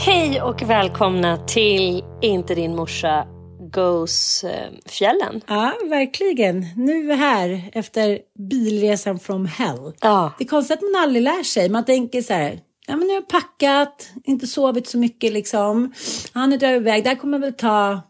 Hej och välkomna till Inte din morsa goes fjällen. Ja, verkligen. Nu här efter bilresan from hell. Ja. Det är konstigt att man aldrig lär sig. Man tänker så här, ja men nu har jag packat, inte sovit så mycket liksom. Ja, nu drar jag iväg. Det här kommer väl ta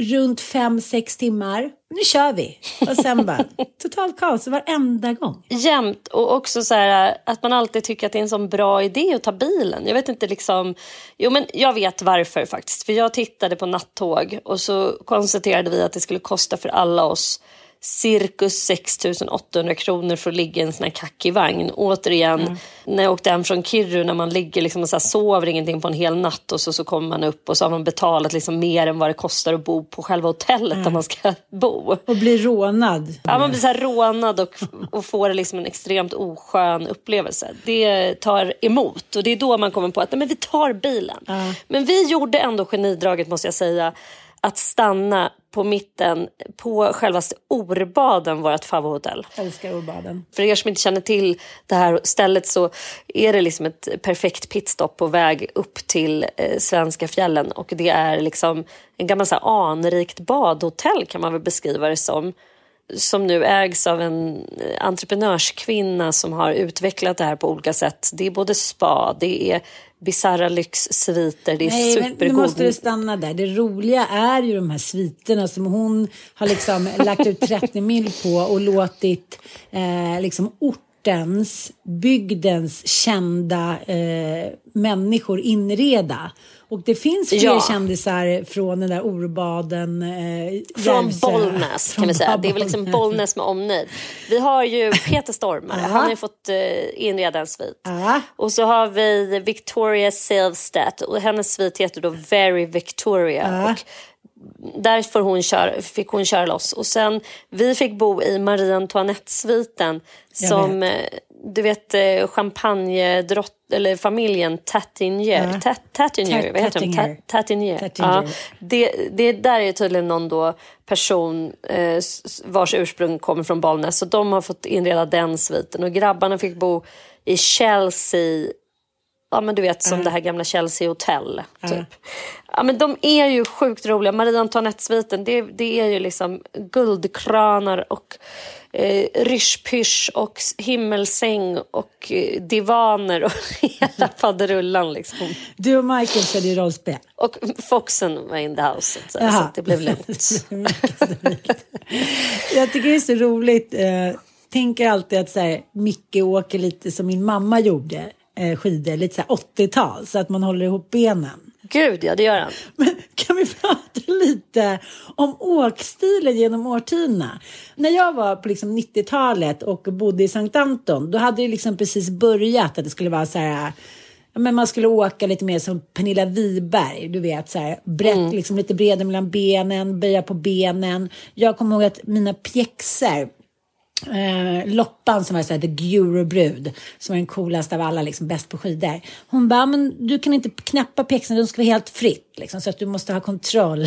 runt fem, sex timmar. Nu kör vi. Och sen bara totalt kaos varenda gång. Jämt och också så här att man alltid tycker att det är en sån bra idé att ta bilen. Jag vet inte liksom, jo men jag vet varför faktiskt. För jag tittade på nattåg och så konstaterade vi att det skulle kosta för alla oss cirkus 6 800 kronor för att ligga i en sån här kackig vagn. Återigen, Mm. när jag åkte hem från Kiruna, när man ligger liksom och så här sover ingenting på en hel natt och så, så kommer man upp och så har man betalat liksom mer än vad det kostar att bo på själva hotellet Mm. där man ska bo. Och bli rånad. Ja, man blir så här rånad och, och får liksom en extremt oskön upplevelse. Det tar emot och det är då man kommer på att nej, men vi tar bilen. Men vi gjorde ändå genidraget måste jag säga att stanna på mitten på självaste Orbaden, vårt favorithotell. Älskar Orbaden. För er som inte känner till det här stället så är det liksom ett perfekt pitstop på väg upp till eh, svenska fjällen och det är liksom en gammal så här, anrikt badhotell kan man väl beskriva det som som nu ägs av en eh, entreprenörskvinna som har utvecklat det här på olika sätt. Det är både spa, det är bisarra lyxsviter, det är Nej, men nu supergod... måste du stanna där. Det roliga är ju de här sviterna som hon har liksom lagt ut 30 mil på och låtit eh, liksom ortens, bygdens kända eh, människor inreda. Och det finns fler Ja. kändisar från den där Orbaden. Eh, Från Järvsö. Bollnäs kan vi säga. Det är väl liksom Bollnäs. Med omnejd. Vi har ju Peter Stormare, han har ju fått uh, inreda en svit. Och så har vi Victoria Silvstedt och hennes svit heter då Very Victoria. Ja. Och där får hon köra, fick hon köra loss. Och sen, vi fick bo i Marie Antoinette-sviten som, vet. eh, du vet, eh, champagnedrott eller familjen Tatinier. Ja. Ta- Tatinier, Ta- vad heter de? Tattinger. Tatinier. Tattinger. Ja. Det, det där är tydligen någon då person eh, vars ursprung kommer från Bollnäs. Så de har fått inreda den sviten. Och grabbarna fick bo i Chelsea ja men du vet som det här gamla Chelsea Hotel. Typ. Ja men de är ju sjukt roliga. Marie Antoinette-sviten, det, det är ju liksom guldkranar och eh, ryschpysch och himmelsäng och eh, divaner och hela faderullan liksom. Du och Michael körde ju rollspel. Och Foxen var in the house, så, så det blev lugnt. Jag tycker det är så roligt. Eh, tänker alltid att så här, Micke åker lite som min mamma gjorde. Eh, skidor, lite så här 80-tal. Så att man håller ihop benen. Gud ja, det gör han. Men kan vi prata lite om åkstilen genom årtiondena? När jag var på liksom 90-talet och bodde i Sankt Anton, då hade det liksom precis börjat att det skulle vara så här men man skulle åka lite mer som Pernilla Wiberg, du vet så här brett, liksom lite bredare mellan benen, böja på benen. Jag kommer ihåg att mina pjäxor Eh, Loppan som var så här, the Guru-brud, som var den coolaste av alla, liksom bäst på skidor. Hon bara, men du kan inte knäppa pjäxorna, de ska vara helt fritt. Liksom, så att du måste ha kontroll.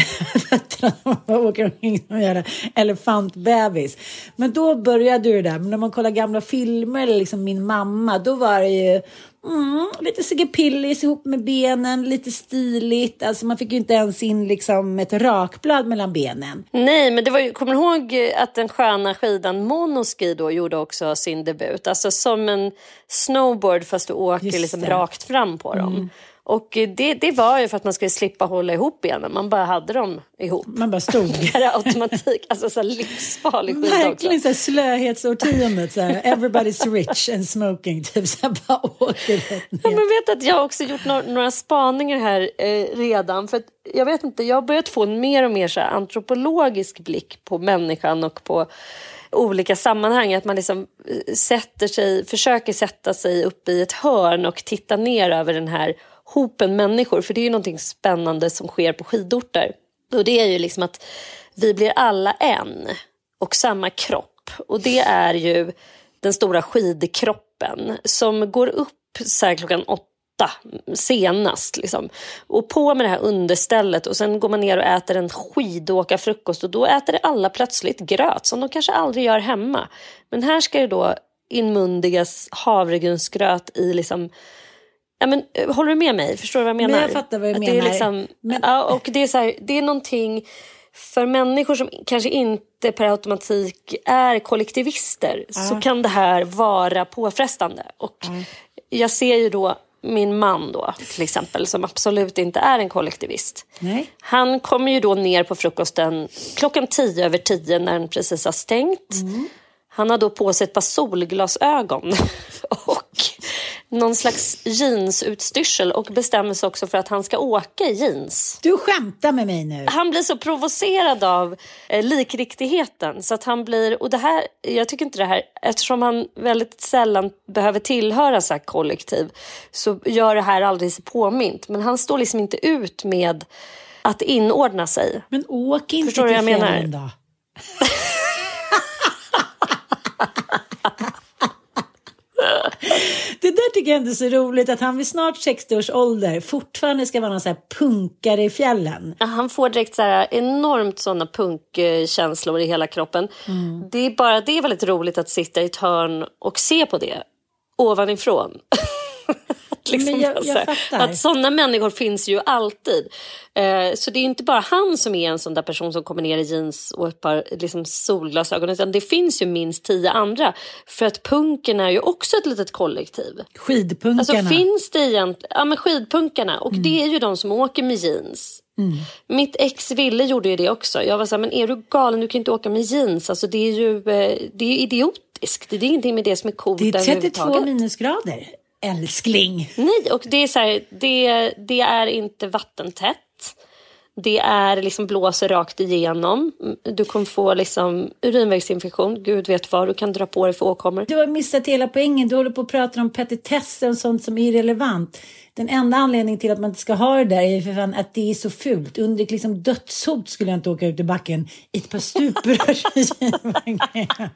Åker omkring som en jävla elefantbebis. Men då började det där, men när man kollar gamla filmer, eller liksom min mamma, då var det ju Mm, lite Sigge Pillis ihop med benen, lite stiligt. Alltså man fick ju inte ens in liksom ett rakblad mellan benen. Nej, men det var ju, kommer du ihåg att den sköna skidan Monoski då gjorde också sin debut? Alltså som en snowboard fast du åker Just liksom det. Mm. rakt fram på dem. Och det, det var ju för att man skulle slippa hålla ihop benen. Man bara hade dem ihop. Man bara stod. Det är automatik, alltså så här livsfarlig också. Verkligen så här slöhetsårtiondet. Så här, everybody's rich and smoking. Typ så här, bara åker rätt Ja, ner. men vet att jag har också gjort några, några spaningar här eh, redan. För att, jag vet inte, jag har börjat få en mer och mer så här, antropologisk blick på människan och på olika sammanhang. Att man liksom eh, sätter sig, försöker sätta sig upp i ett hörn och titta ner över den här hopen människor. För det är ju någonting spännande som sker på skidorter. Och det är ju liksom att vi blir alla en och samma kropp. Och det är ju den stora skidkroppen som går upp så här klockan åtta senast. Liksom. Och på med det här understället och sen går man ner och äter en skidåkarfrukost och då äter alla plötsligt gröt som de kanske aldrig gör hemma. Men här ska det då inmundigas havregrynsgröt i liksom Ja, men, eh, håller du med mig? Förstår du vad jag menar? Men jag fattar vad du Att menar. Det är, liksom, Men- ja, och det, är så här, det är någonting för människor som kanske inte per automatik är kollektivister så kan det här vara påfrestande. Och Jag ser ju då min man då till exempel som absolut inte är en kollektivist. Nej. Han kommer ju då ner på frukosten klockan tio över tio när den precis har stängt. Han har då på sig ett par solglasögon och någon slags jeansutstyrsel och bestämmer sig också för att han ska åka i jeans. Du skämtar med mig nu. Han blir så provocerad av eh, likriktigheten så att han blir, och det här, jag tycker inte det här, eftersom han väldigt sällan behöver tillhöra så här kollektiv så gör det här aldrig sig påmint. Men han står liksom inte ut med att inordna sig. Men åk inte Förstår till fjällen då. Det där tycker jag ändå är så roligt att han vid snart 60 års ålder fortfarande ska vara någon så här punkare i fjällen. Ja, Han får direkt så här enormt såna punkkänslor i hela kroppen. Det är bara det är väldigt roligt att sitta i ett hörn och se på det ovanifrån. Att liksom jag- jag fattar. att sådana människor finns ju alltid. Eh, så det är inte bara han som är en sån där person som kommer ner i jeans och ett par liksom, solglasögon. Utan det finns ju minst tio andra. För att punken är ju också ett litet kollektiv. Skidpunkarna. Alltså finns det egentligen, ja men skidpunkarna och det är ju de som åker med jeans. Mitt ex Ville gjorde ju det också. Jag var så här, men är du galen, du kan inte åka med jeans. Alltså det är ju eh, det är idiotiskt. Det är ingenting med det som är coolt det är 32 överhuvudtaget. minusgrader. Älskling. Nej, och det är så här, det, det är inte vattentätt. Det är liksom blåser rakt igenom. Du kommer få liksom urinvägsinfektion. Gud vet vad du kan dra på dig för åkommor. Du har missat hela poängen. Du håller på att prata om petitesser och sånt som är irrelevant. Den enda anledningen till att man inte ska ha det där är för fan att det är så fult. Under liksom dödshot skulle jag inte åka ut i backen i ett par stuprör.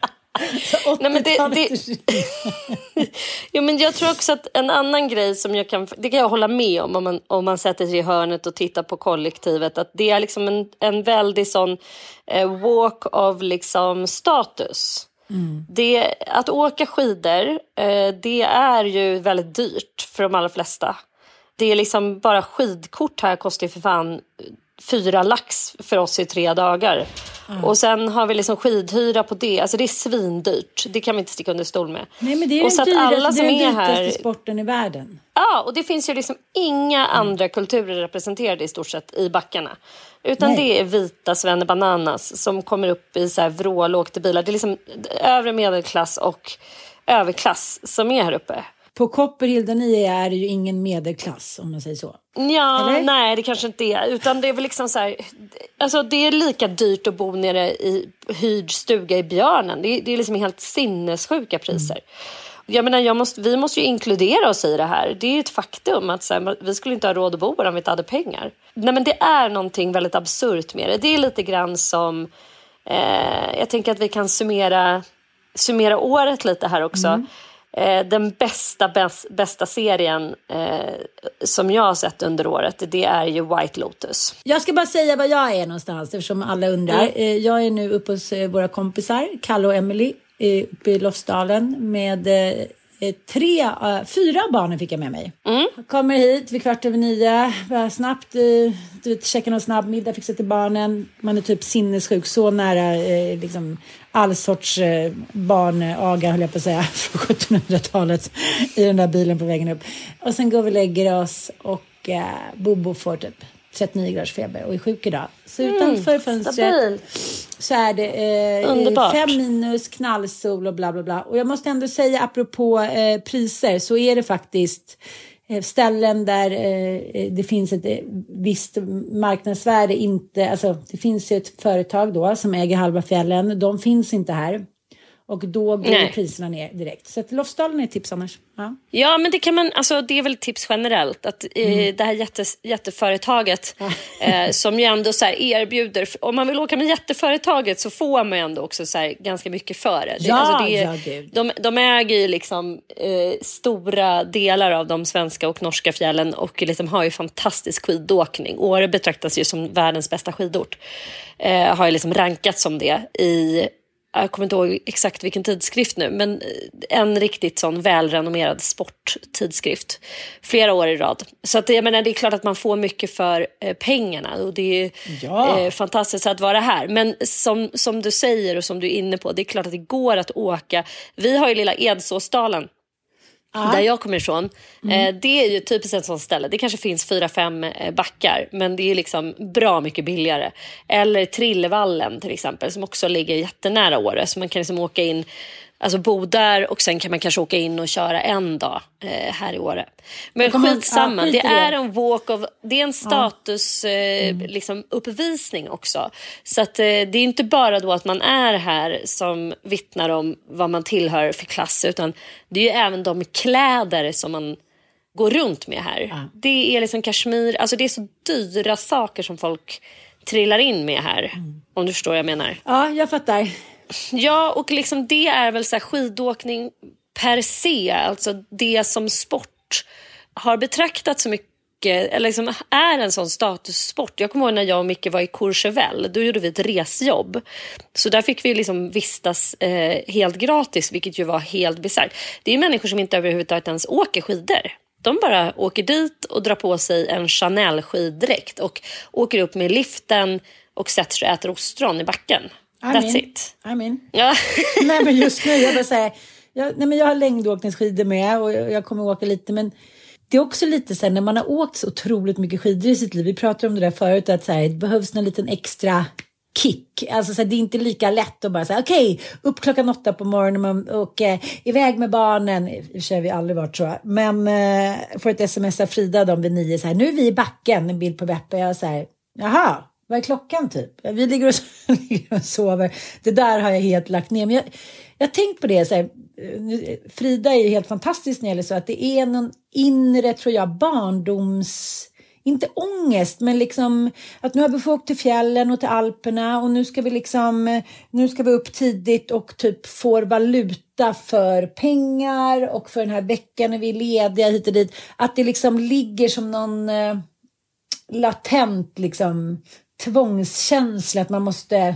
Nej, men det- 80-talet det- Jo, men jag tror också att en annan grej som jag kan, det kan jag hålla med om om man, om man sätter sig i hörnet och tittar på kollektivet. Att det är liksom en, en väldig sån eh, walk of liksom status. Det, att åka skidor, eh, det är ju väldigt dyrt för de allra flesta. Det är liksom bara skidkort här kostar ju för fan fyra lax för oss i tre dagar. Och sen har vi liksom skidhyra på det. Alltså det är svindyrt. Det kan vi inte sticka under stol med. Nej, men det är och den så att dyraste, alla som är den här... sporten i världen. Ja, och det finns ju liksom inga andra kulturer representerade i stort sett i backarna. Utan Nej. det är vita bananas som kommer upp i så här vrålåkta bilar. Det är liksom övre medelklass och överklass som är här uppe. På Copperhill där ni är, är det ju ingen medelklass om man säger så. Ja, Eller? nej det kanske inte är. Utan det är väl liksom så här, alltså det är lika dyrt att bo nere i hyrd stuga i Björnen. Det är, det är liksom helt sinnessjuka priser. Jag menar, jag måste, vi måste ju inkludera oss i det här. Det är ett faktum att så här, vi skulle inte ha råd att bo här om vi inte hade pengar. Nej, men det är någonting väldigt absurt med det. Det är lite grann som, eh, jag tänker att vi kan summera, summera året lite här också. Eh, den bästa, bäst, bästa serien eh, som jag har sett under året, det är ju White Lotus. Jag ska bara säga var jag är någonstans eftersom alla undrar. Eh, Jag är nu uppe hos eh, våra kompisar, Kalle och Emily, eh, uppe i Lofsdalen med eh, tre, eh, fyra barnen fick jag med mig. Jag kommer hit vid kvart över nio, snabbt, eh, du vet, käka någon snabb middag, fixa till barnen. Man är typ sinnessjuk, så nära eh, liksom all sorts eh, barnaga höll jag på att säga, från 1700-talet i den där bilen på vägen upp. Och sen går vi och lägger oss och eh, Bobo får typ 39 graders feber och är sjuk idag. Så utanför fönstret Stabil. så är det eh, Underbart. fem minus, knallsol och bla bla bla. Och jag måste ändå säga apropå eh, priser så är det faktiskt eh, ställen där eh, det finns ett eh, visst marknadsvärde inte, alltså det finns ju ett företag då som äger halva fjällen, de finns inte här. Och då går Nej. priserna ner direkt. Så att Lofsdalen är ett tips annars. Ja. Ja, men det kan man, alltså det är väl tips generellt att eh, det här jättes, jätteföretaget eh, som ju ändå så erbjuder, om man vill åka med jätteföretaget så får man ju ändå också så ganska mycket för det. det, Ja, alltså det är- ja, gud. de, de äger ju liksom eh, stora delar av de svenska och norska fjällen och liksom har ju fantastisk skidåkning. Åre betraktas ju som världens bästa skidort. Eh, har ju liksom rankats som det i jag kommer inte ihåg exakt vilken tidskrift nu, men en riktigt sån välrenommerad sporttidskrift. Flera år i rad. Så att, jag menar, det är klart att man får mycket för eh, pengarna och det är Ja. eh, fantastiskt att vara här. Men som, som du säger och som du är inne på, det är klart att det går att åka. Vi har ju lilla Edsåsdalen där jag kommer ifrån. Eh, det är ju typiskt ett sånt ställe. Det kanske finns fyra, fem eh, backar, men det är liksom bra mycket billigare. Eller Trillevallen till exempel, som också ligger jättenära Åre. Så man kan liksom åka in, alltså bo där och sen kan man kanske åka in och köra en dag eh, här i Åre. Men skitsamma, det är en walk of, det är en status eh, liksom, uppvisning också. Så att, eh, det är inte bara då att man är här som vittnar om vad man tillhör för klass, utan det är ju även de kläder som man går runt med här. Det är liksom kashmir, alltså det är så dyra saker som folk trillar in med här. Om du förstår vad jag menar. ja, jag fattar. Ja, och liksom det är väl så här skidåkning per se, alltså det som sport har betraktats så mycket eller liksom är en sån statussport. Jag kommer ihåg när jag och Micke var i Courchevel, då gjorde vi ett resjobb. Så där fick vi liksom vistas eh, helt gratis, vilket ju var helt bisarrt. Det är människor som inte överhuvudtaget ens åker skidor. De bara åker dit och drar på sig en Chanel-skiddräkt och åker upp med liften och sätter sig och äter ostron i backen. That's Amen. it. Amen. Ja. nej men just nu, jag bara säga, jag, nej men jag har längdåkningsskidor med och jag, jag kommer åka lite men det är också lite så här när man har åkt så otroligt mycket skidor i sitt liv. Vi pratade om det där förut att så här, det behövs någon liten extra kick. Alltså så här, det är inte lika lätt att bara säga okej, upp klockan åtta på morgonen och, och eh, iväg med barnen. I och för sig har vi aldrig varit så. Men eh, får ett sms av Frida de vid nio så här, nu är vi i backen, en bild på Beppe. Jag så här, jaha, vad är klockan typ? Vi ligger och, ligger och sover. Det där har jag helt lagt ner. Men jag, jag har tänkt på det, så här, Frida är ju helt fantastisk när det gäller så att det är någon inre, tror jag, barndoms... Inte ångest, men liksom att nu har vi fått åkt till fjällen och till Alperna och nu ska vi liksom, nu ska vi upp tidigt och typ får valuta för pengar och för den här veckan när vi är lediga hit och dit. Att det liksom ligger som någon eh, latent liksom tvångskänsla att man måste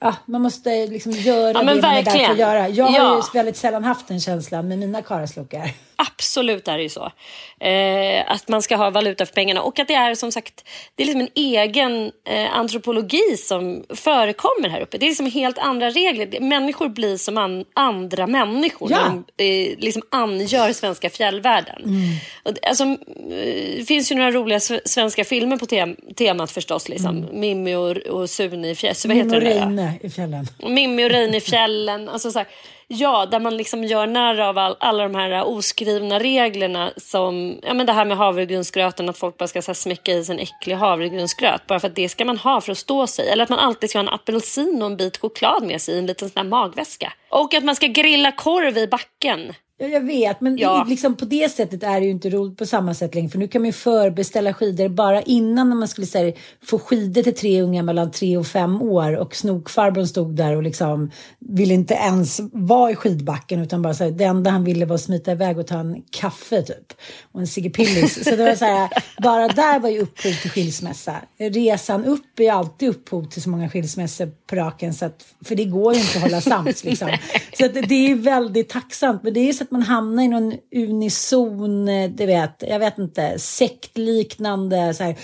ja, man måste liksom göra Ja, det men man är där för verkligen. att göra. Jag har Ja. ju väldigt sällan haft den känslan med mina karlslokar. Absolut är det ju så. Eh, att man ska ha valuta för pengarna och att det är som sagt det är liksom en egen eh, antropologi som förekommer här uppe. Det är liksom helt andra regler. Människor blir som an, andra människor Ja. när de eh, liksom angör svenska fjällvärlden. Mm. Och, alltså, eh, det finns ju några roliga svenska filmer på tem temat förstås. Liksom. Mimmi och, och Sune i fjällen. Heter och? Reine i fjällen. Mimmi och Reine i fjällen. Alltså så här, ja, där man liksom gör narr av all, alla de här oskrivna reglerna som ja, men det här med havregrynsgröten, att folk bara ska så här, smäcka i sig en äcklig havregrynsgröt bara för att det ska man ha för att stå sig. Eller att man alltid ska ha en apelsin och en bit choklad med sig i en liten sån här magväska. Och att man ska grilla korv i backen. Ja, jag vet, men Ja. liksom på det sättet är det ju inte roligt på samma sätt längre. För nu kan man ju förbeställa skidor bara innan när man skulle säga, få skidor till tre unga mellan tre och fem år. Och snokfarbrorn stod där och liksom ville inte ens vara i skidbacken utan bara så här, det enda han ville var att smita iväg och ta en kaffe typ. Och en ciggepillis. Så det var så här, bara där var ju upphov till skilsmässa. Resan upp är alltid upphov till så många skilsmässor på raken. Så att, för det går ju inte att hålla sams liksom. Så att det är ju väldigt tacksamt. Men det är så att man hamnar i någon unison, eh, du vet, jag vet inte, sektliknande så här.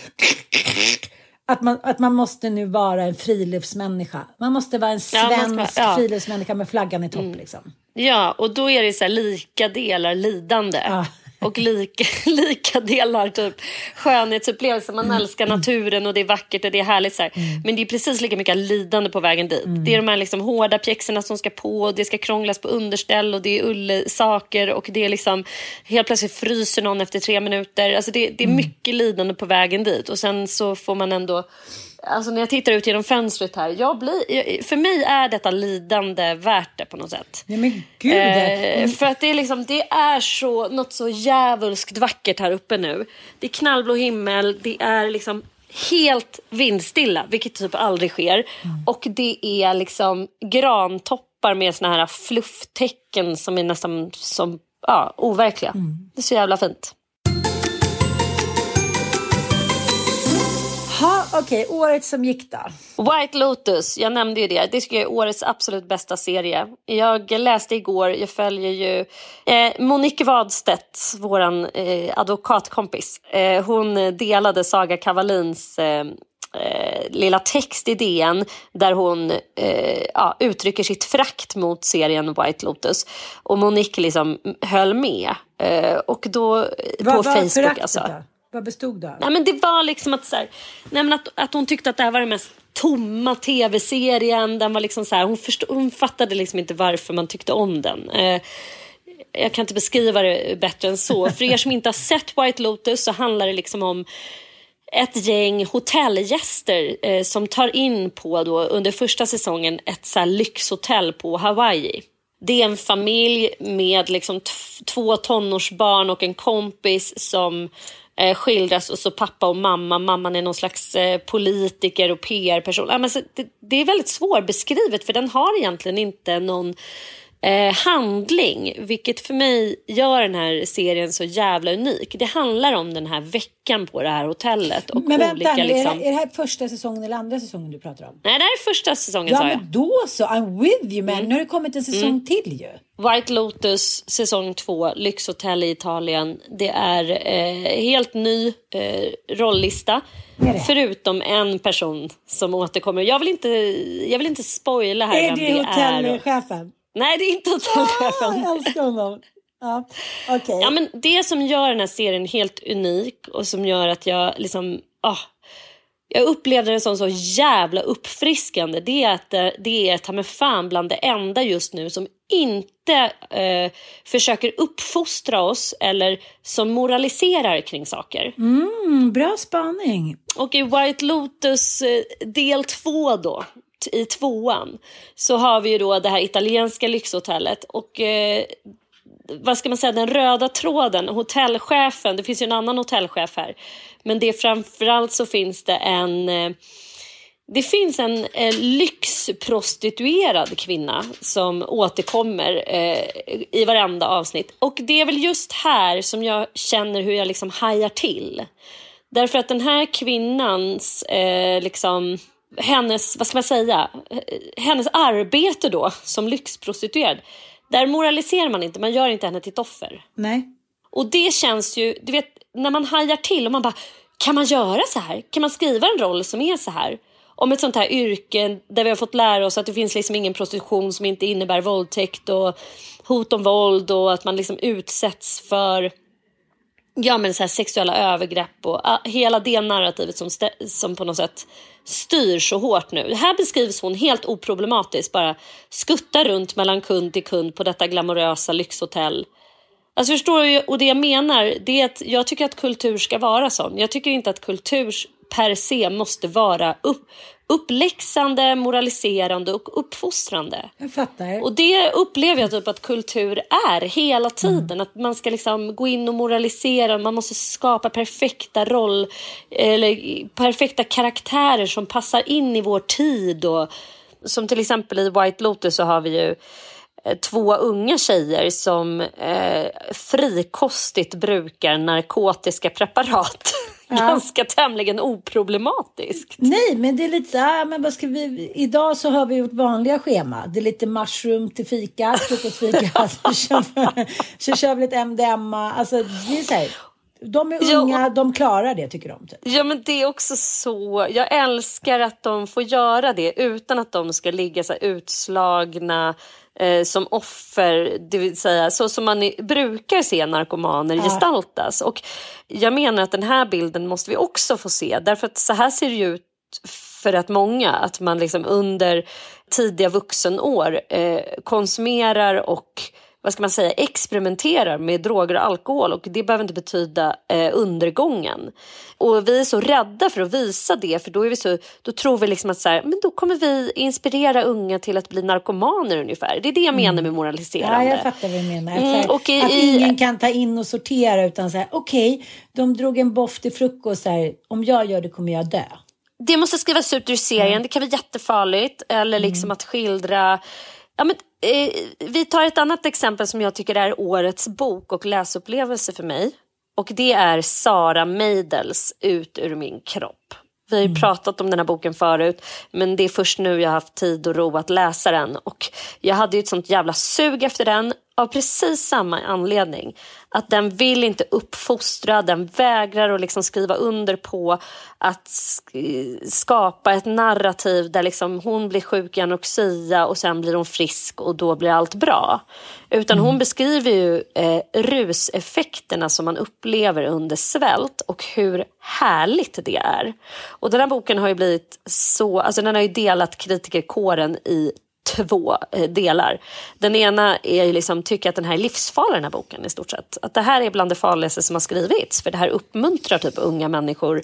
Att man, att man måste nu vara en friluftsmänniska. Man måste vara en Ja, svensk ja. Mm. friluftsmänniska med flaggan i topp liksom. Ja, och då är det så lika delar lidande. Ja. Och lika, lika delar typ skönhetsupplevelser. Man älskar naturen och det är vackert och det är härligt. Så här. Men det är precis lika mycket lidande på vägen dit. Det är de här liksom hårda pjäxorna som ska på. Och det ska krånglas på underställ och det är ullsaker. Och det är liksom helt plötsligt fryser någon efter tre minuter. Alltså det, det är mycket lidande på vägen dit. Och sen så får man ändå Alltså när jag tittar ut genom fönstret här, jag blir, för mig är detta lidande värt det på något sätt. Nej men gud. Eh, för att det är, liksom, det är så, något så djävulskt vackert här uppe nu. Det är knallblå himmel, det är liksom helt vindstilla, vilket typ aldrig sker. Och det är liksom grantoppar med såna här flufftecken som är nästan som, ja, overkliga. Det är så jävla fint. Okej, året som gick då. White Lotus, jag nämnde ju det. Det tycker jag årets absolut bästa serie. Jag läste igår, jag följer ju eh, Monique Wadstedt, våran eh, advokatkompis. Eh, hon delade Saga Kavalins eh, eh, lilla text i DN där hon eh, ja, uttrycker sitt frakt mot serien White Lotus. Och Monique liksom höll med. Eh, och då eh, på var Facebook alltså. då? Vad bestod det av? Nej, men det var liksom att, så här, nej, men att, att hon tyckte att det här var den mest tomma tv-serien. Den var liksom så här, hon, förstod, hon fattade liksom inte varför man tyckte om den. Eh, jag kan inte beskriva det bättre än så. För er som inte har sett White Lotus så handlar det liksom om ett gäng hotellgäster eh, som tar in på då, under första säsongen ett så här lyxhotell på Hawaii. Det är en familj med liksom två tonårsbarn och en kompis som eh, skildras och så pappa och mamma. Mamman är någon slags eh, politiker och PR-person. Ja, men så, det, det är väldigt svårbeskrivet för den har egentligen inte någon eh, handling, vilket för mig gör den här serien så jävla unik. Det handlar om den här veckan på det här hotellet och Men vänta olika liksom... är, det, är det här första säsongen eller andra säsongen du pratar om? Nej, det här är första säsongen Ja sa jag. men då så, I'm with you man. Mm. Nu har det kommit en säsong till ju. White Lotus säsong 2, Lyxhotell i Italien. Det är eh, helt ny eh, rollista. Är det? Förutom en person som återkommer. Jag vill inte, jag vill inte spoila här Är vem det det är. hotellchefen? Nej, det är inte Ah, hotellchefen. jag älskar honom. Ja, okej. Ja, men det som gör den här serien helt unik och som gör att jag liksom... Ah, jag upplevde det som så jävla uppfriskande. Det är att det, det är ta mig fan bland det enda just nu som inte eh, försöker uppfostra oss eller som moraliserar kring saker. Mm, bra spaning. Och i White Lotus eh, del två då, i tvåan, så har vi ju då det här italienska lyxhotellet. Och eh, vad ska man säga, den röda tråden, hotellchefen, det finns ju en annan hotellchef här. Men det är framförallt så finns det en eh, det finns en eh, lyxprostituerad kvinna som återkommer eh, i varenda avsnitt. Och det är väl just här som jag känner hur jag liksom hajar till. Därför att den här kvinnans eh, liksom hennes, vad ska man säga, hennes arbete då som lyxprostituerad. Där moraliserar man inte, man gör inte henne till ett offer. Nej. Och det känns ju, du vet, när man hajar till och man bara, kan man göra så här? Kan man skriva en roll som är så här? Om ett sånt här yrke där vi har fått lära oss att det finns liksom ingen prostitution som inte innebär våldtäkt och hot om våld och att man liksom utsätts för ja, men så här sexuella övergrepp och uh, hela det narrativet som, som på något sätt styr så hårt nu. Här beskrivs hon helt oproblematiskt bara skutta runt mellan kund till kund på detta glamorösa lyxhotell. Alltså förstår du? Och det jag menar det är att jag tycker att kultur ska vara sån. Jag tycker inte att kultur per se måste vara upp, uppläxande, moraliserande och uppfostrande. Jag fattar. Och det upplever jag typ att kultur är hela tiden. Mm. Att man ska liksom gå in och moralisera, man måste skapa perfekta roll eller perfekta karaktärer som passar in i vår tid. Och, som till exempel i White Lotus så har vi ju eh, två unga tjejer som eh, frikostigt brukar narkotiska preparat. Ja. Ganska tämligen oproblematiskt. Nej, men det är lite så här, men vad ska vi, idag så har vi vårt vanliga schema. Det är lite mushroom till fika, frukostfika, så, kör vi, så kör vi lite MDMA. Alltså, det är så här, de är unga, ja, de klarar det tycker de. Typ. Ja men det är också så, jag älskar att de får göra det utan att de ska ligga så utslagna eh, som offer, det vill säga så som man brukar se narkomaner ja. gestaltas. Och jag menar att den här bilden måste vi också få se därför att så här ser det ut för att många, att man liksom under tidiga vuxenår eh, konsumerar och vad ska man säga, experimenterar med droger och alkohol och det behöver inte betyda eh, undergången. Och vi är så rädda för att visa det för då, är vi så, då tror vi liksom att så här, men då kommer vi inspirera unga till att bli narkomaner ungefär. Det är det jag menar med mm. moraliserande. Ja, jag fattar vad du menar. Mm, och i, att ingen kan ta in och sortera utan så här, okej, okay, de drog en boff till frukost, så här, om jag gör det kommer jag dö. Det måste skrivas ut ur serien, mm. det kan vara jättefarligt. Eller liksom mm. att skildra Ja, men, vi tar ett annat exempel som jag tycker är årets bok och läsupplevelse för mig. Och det är Sara Meidels Ut ur min kropp. Vi har ju mm. pratat om den här boken förut men det är först nu jag har haft tid och ro att läsa den. Och jag hade ju ett sånt jävla sug efter den av precis samma anledning. Att den vill inte uppfostra, den vägrar att liksom skriva under på att skapa ett narrativ där liksom hon blir sjuk i anorexia och sen blir hon frisk och då blir allt bra. Utan hon mm. beskriver ju eh, ruseffekterna som man upplever under svält och hur härligt det är. Och den här boken har ju blivit så, alltså den har ju delat kritikerkåren i två eh, delar. Den ena är ju liksom, tycker att den här är livsfarlig den här boken i stort sett. Att det här är bland det farligaste som har skrivits för det här uppmuntrar typ unga människor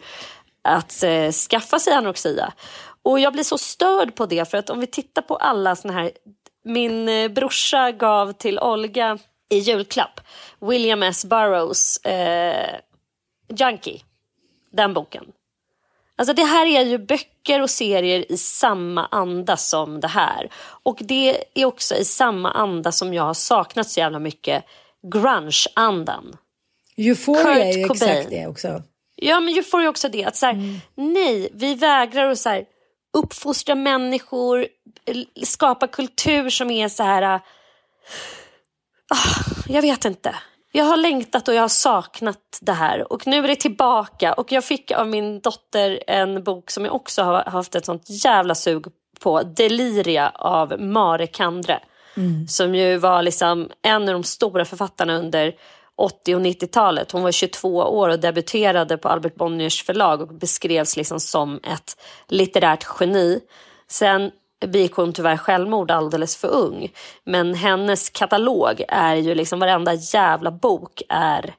att eh, skaffa sig anorexia. Och jag blir så störd på det för att om vi tittar på alla såna här, min eh, brorsa gav till Olga i julklapp William S. Burroughs eh, Junkie, den boken. Alltså det här är ju böcker och serier i samma anda som det här. Och det är också i samma anda som jag har saknat så jävla mycket grunge-andan. Euphoria är ju exakt det också. Ja, men Euphoria är också det. Att så här, mm. Nej, vi vägrar att så här, uppfostra människor, skapa kultur som är så här... Uh, jag vet inte. Jag har längtat och jag har saknat det här och nu är det tillbaka och jag fick av min dotter en bok som jag också har haft ett sånt jävla sug på, Deliria av Mare Kandre. Mm. Som ju var liksom en av de stora författarna under 80 och 90-talet. Hon var 22 år och debuterade på Albert Bonniers förlag och beskrevs liksom som ett litterärt geni. Sen begick hon tyvärr självmord alldeles för ung. Men hennes katalog är ju liksom varenda jävla bok är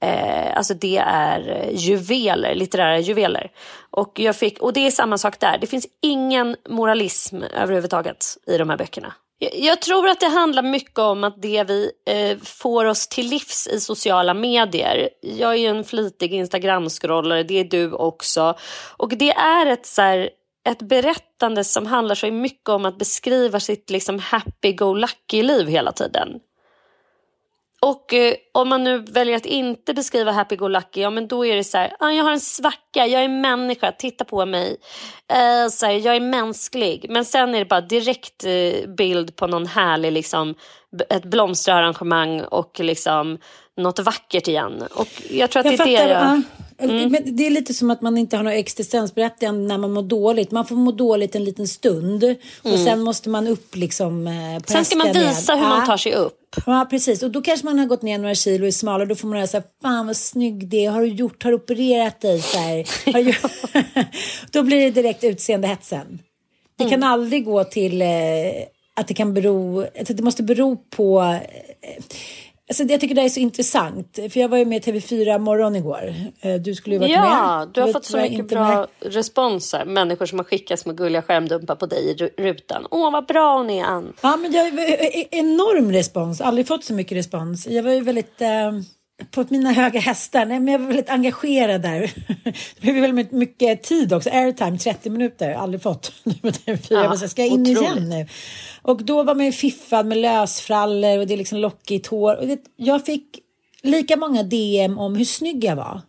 Eh, alltså det är juveler, litterära juveler. Och, jag fick, och det är samma sak där. Det finns ingen moralism överhuvudtaget i de här böckerna. Jag, jag tror att det handlar mycket om att det vi eh, får oss till livs i sociala medier. Jag är ju en flitig Instagram-scrollare, det är du också. Och det är ett så här, ett berättande som handlar så mycket om att beskriva sitt liksom happy-go-lucky-liv hela tiden. Och eh, om man nu väljer att inte beskriva happy-go-lucky, ja men då är det så här, ah, jag har en svacka, jag är människa, titta på mig. Eh, så här, jag är mänsklig. Men sen är det bara direkt eh, bild på någon härlig, liksom, ett blomsterarrangemang och liksom något vackert igen. Och jag tror att Jag det är det jag... ja. Men det är lite som att man inte har något existensberättigande när man mår dåligt. Man får må dåligt en liten stund och sen måste man upp liksom eh, Mm. Sen ska man visa hur man Ja. tar sig upp. Ja, precis. Och då kanske man har gått ner några kilo och är smalare. Då får man höra så här, fan vad snygg det är. Har du gjort, har du opererat dig så du... då blir det direkt utseendehetsen. Det kan Mm. aldrig gå till eh, att det kan bero, att det måste bero på eh, Alltså, jag tycker det är så intressant. För jag var ju med i TV4 morgon igår. Eh, Du skulle ju varit med. Ja, du har fått så mycket bra med. responser. Människor som har skickat små gulliga skärmdumpar på dig i ru- rutan. Åh, vad bra hon är, Ann. Ja, men jag enorm respons. Aldrig fått så mycket respons. Jag var ju väldigt eh, på mina höga hästar. Nej, men jag var väldigt engagerad där. Det blev väldigt mycket tid också. Airtime 30 minuter. Aldrig fått. Jag var så här, ska jag in otroligt. igen nu? Och då var man ju fiffad med lösfrallor och det är liksom lockigt hår. Och det, jag fick lika många DM om hur snygg jag var.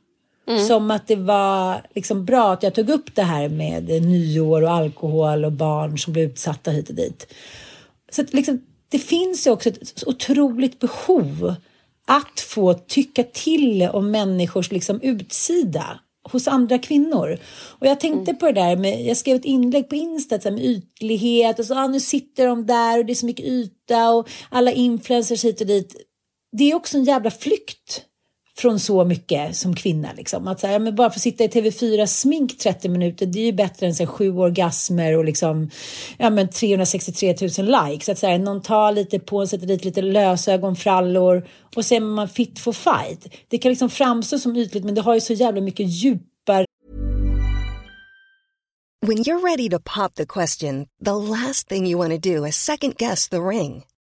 Som att det var liksom bra att jag tog upp det här med nyår och alkohol och barn som blev utsatta hit och dit. Så att liksom, det finns ju också ett otroligt behov att få tycka till om människors liksom utsida hos andra kvinnor. Och jag tänkte på det där med, jag skrev ett inlägg på Insta så med ytlighet och så, ah, nu sitter de där och det är så mycket yta och alla influencers hit och dit. Det är också en jävla flykt från så mycket som kvinna. Liksom. Att så här, ja, men bara få sitta i TV4 smink 30 minuter, det är ju bättre än så här, sju orgasmer och liksom, ja, men 363 000 likes. Att, så här, någon tar lite på, sätter dit lite lösögonfrallor och sen är man fit for fight. Det kan liksom framstå som ytligt men det har ju så jävla mycket djupare When you're ready to pop the question, the last thing you want to do is second guess the ring.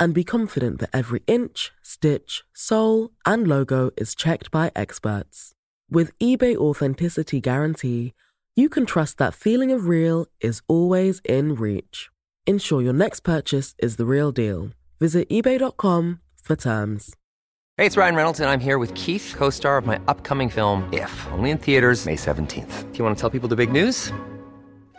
and be confident that every inch, stitch, sole, and logo is checked by experts. With eBay Authenticity Guarantee, you can trust that feeling of real is always in reach. Ensure your next purchase is the real deal. Visit eBay.com for terms. Hey, it's Ryan Reynolds, and I'm here with Keith, co star of my upcoming film, If, only in theaters, May 17th. Do you want to tell people the big news?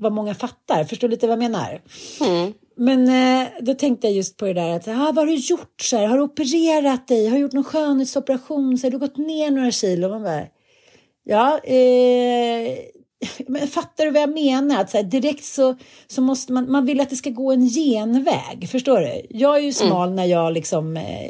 vad, många fattar. Förstår du lite vad jag menar? Men eh, då tänkte jag just på det där att ah, vad har du gjort? Så här, har du opererat dig? Har du gjort någon skönhetsoperation? Så här, du har gått ner några kilo? Man bara, ja, eh, men fattar du vad jag menar? Att så här, direkt så, så måste man, man vill att det ska gå en genväg. Förstår du? Jag är ju smal när jag liksom, eh,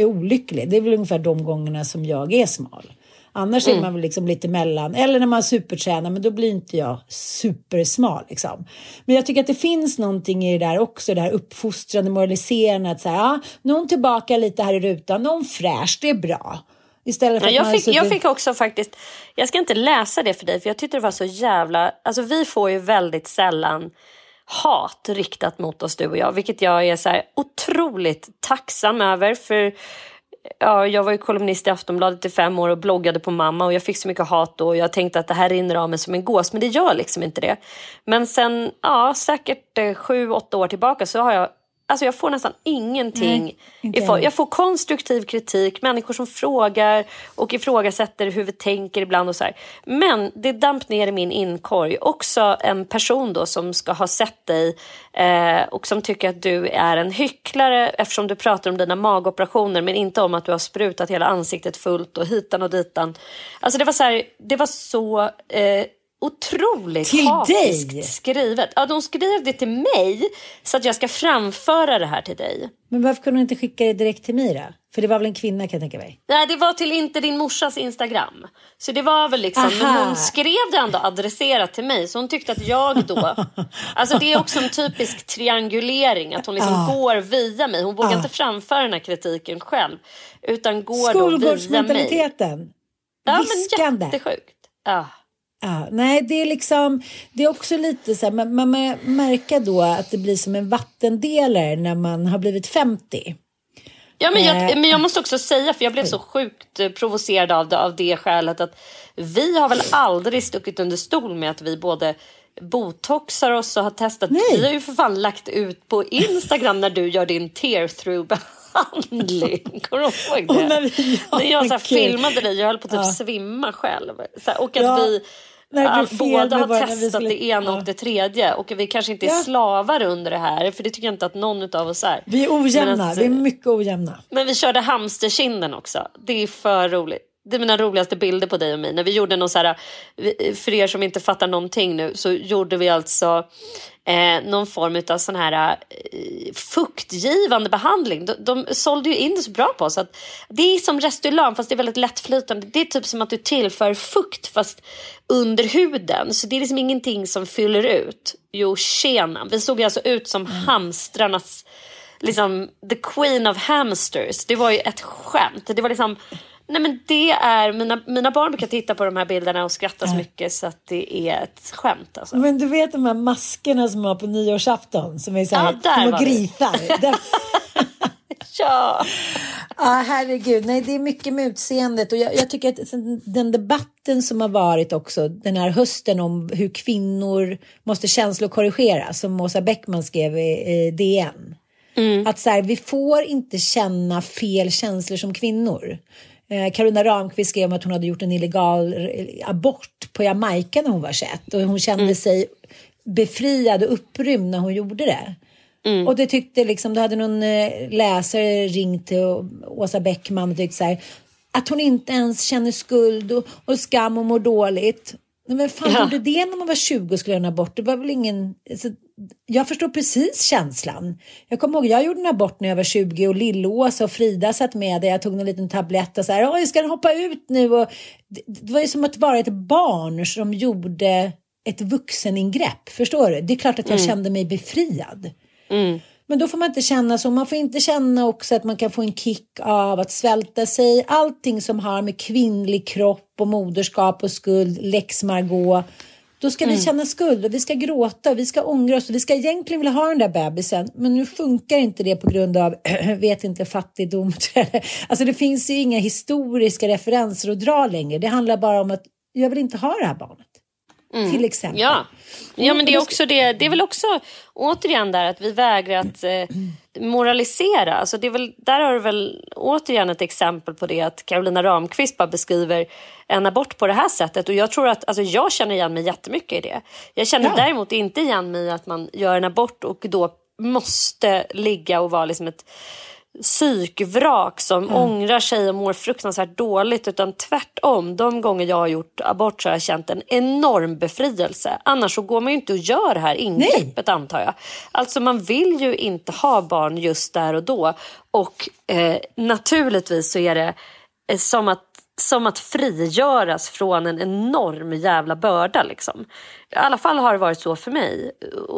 är olycklig. Det är väl ungefär de gångerna som jag är smal. Annars är man väl liksom lite mellan. Eller när man supertränar, men då blir inte jag supersmal liksom. Men jag tycker att det finns någonting i det där också, det här uppfostrande, moraliserande. Att säga, ja, hon tillbaka lite här i rutan, hon fräsch, det är bra. Istället för Ja, att jag, fick, suttit- jag fick också faktiskt, jag ska inte läsa det för dig för jag tyckte det var så jävla, alltså vi får ju väldigt sällan hat riktat mot oss du och jag, vilket jag är så otroligt tacksam över för Ja, jag var ju kolumnist i Aftonbladet i fem år och bloggade på mamma och jag fick så mycket hat då och jag tänkte att det här rinner av mig som en gås men det gör liksom inte det. Men sen, ja säkert eh, sju, åtta år tillbaka så har jag Alltså jag får nästan ingenting. Nej, jag. jag får konstruktiv kritik, människor som frågar och ifrågasätter hur vi tänker ibland och så här. Men det damp ner i min inkorg. Också en person då som ska ha sett dig eh, och som tycker att du är en hycklare eftersom du pratar om dina magoperationer men inte om att du har sprutat hela ansiktet fullt och hitan och ditan. Alltså det var så här, det var så eh, otroligt Till hatiskt dig? skrivet. Ja, de skrev det till mig så att jag ska framföra det här till dig. Men varför kunde hon inte skicka det direkt till mig då? För det var väl en kvinna kan jag tänka mig. Nej, det var till inte din morsas Instagram. Så det var väl liksom, men Aha. hon skrev det ändå adresserat till mig. Så hon tyckte att jag då, alltså det är också en typisk triangulering. Att hon liksom Ah. går via mig. Hon vågar Ah. inte framföra den här kritiken själv. Utan går då via mig. Skolgårdsmentaliteten. Ja, Viskande. men jättesjukt. Ja. Ja, nej, det är liksom, det är också lite så här, man, man märker då att det blir som en vattendelare när man har blivit 50. Ja, men jag, Eh. men jag måste också säga, för jag blev så sjukt eh, provocerad av det, av det skälet att vi har väl aldrig stuckit under stol med att vi både botoxar oss och har testat. Nej. Vi har ju för fan lagt ut på Instagram när du gör din tear through behandling. Kommer du ihåg det? När jag så här, filmade dig, jag höll på att typ Ja. svimma själv. Så här, och att Ja, vi fel båda har testat skulle- det ena och det tredje. Och vi kanske inte är Ja. slavar under det här, för det tycker jag inte att någon av oss är. Vi är ojämna, att- vi är mycket ojämna. men vi körde hamsterkinden också. Det är för roligt. Det är mina roligaste bilder på dig och mig. När vi gjorde någon så här, för er som inte fattar någonting nu, så gjorde vi alltså eh, någon form av sån här eh, fuktgivande behandling. De, de sålde ju in det så bra på oss. Att det är som Restylane fast det är väldigt lättflytande. Det är typ som att du tillför fukt fast under huden. Så det är liksom ingenting som fyller ut. Jo, tjena. Vi såg ju alltså ut som hamstrarnas liksom the queen of hamsters. Det var ju ett skämt. Det var liksom Nej men det är, mina, mina barn brukar titta på de här bilderna och skratta så mycket så att det är ett skämt alltså. Men du vet de här maskerna som man har på nyårsafton som är så här Ja, små grisar. Ja! Ja, herregud. Nej, det är mycket med utseendet. Och jag, jag tycker att den debatten som har varit också den här hösten om hur kvinnor måste känslokorrigera, som Åsa Bäckman skrev i, i DN. Att så här, vi får inte känna fel känslor som kvinnor. Eh, Carolina Ramqvist skrev om att hon hade gjort en illegal eh, abort på Jamaica när hon var 21 och hon kände sig befriad och upprymd när hon gjorde det. Och det tyckte liksom, då hade någon eh, läsare ringt till Åsa Bäckman och tyckt så här, att hon inte ens känner skuld och, och skam och mår dåligt. Men vem fan Ja. gjorde det när man var 20 och skulle göra en abort? Det var väl ingen... Alltså, jag förstår precis känslan. Jag kommer ihåg, jag gjorde en abort när jag var 20 och Lill-Åsa och Frida satt med där. Jag tog en liten tablett och så här, oj ska den hoppa ut nu? Och det, det var ju som att vara ett barn som gjorde ett vuxeningrepp. Förstår du? Det är klart att jag kände mig befriad. Men då får man inte känna så. Man får inte känna också att man kan få en kick av att svälta sig. Allting som har med kvinnlig kropp och moderskap och skuld, lex Margot. Då ska vi känna skuld och vi ska gråta och vi ska ångra oss och vi ska egentligen vilja ha den där bebisen. Men nu funkar inte det på grund av, vet inte, fattigdom. Alltså det finns ju inga historiska referenser att dra längre. Det handlar bara om att jag vill inte ha det här barnet. Till exempel. Ja. ja, men det är också det. Det är väl också återigen där att vi vägrar att eh, moralisera. Alltså det är väl, där har du väl återigen ett exempel på det att Carolina Ramqvist bara beskriver en abort på det här sättet. Och jag tror att, alltså jag känner igen mig jättemycket i det. Jag känner Ja. däremot inte igen mig i att man gör en abort och då måste ligga och vara liksom ett psykvrak som ångrar sig och mår fruktansvärt dåligt utan tvärtom. De gånger jag har gjort abort så har jag känt en enorm befrielse. Annars så går man ju inte och gör det här ingreppet antar jag. Alltså man vill ju inte ha barn just där och då och eh, naturligtvis så är det eh, som att som att frigöras från en enorm jävla börda. Liksom. I alla fall har det varit så för mig.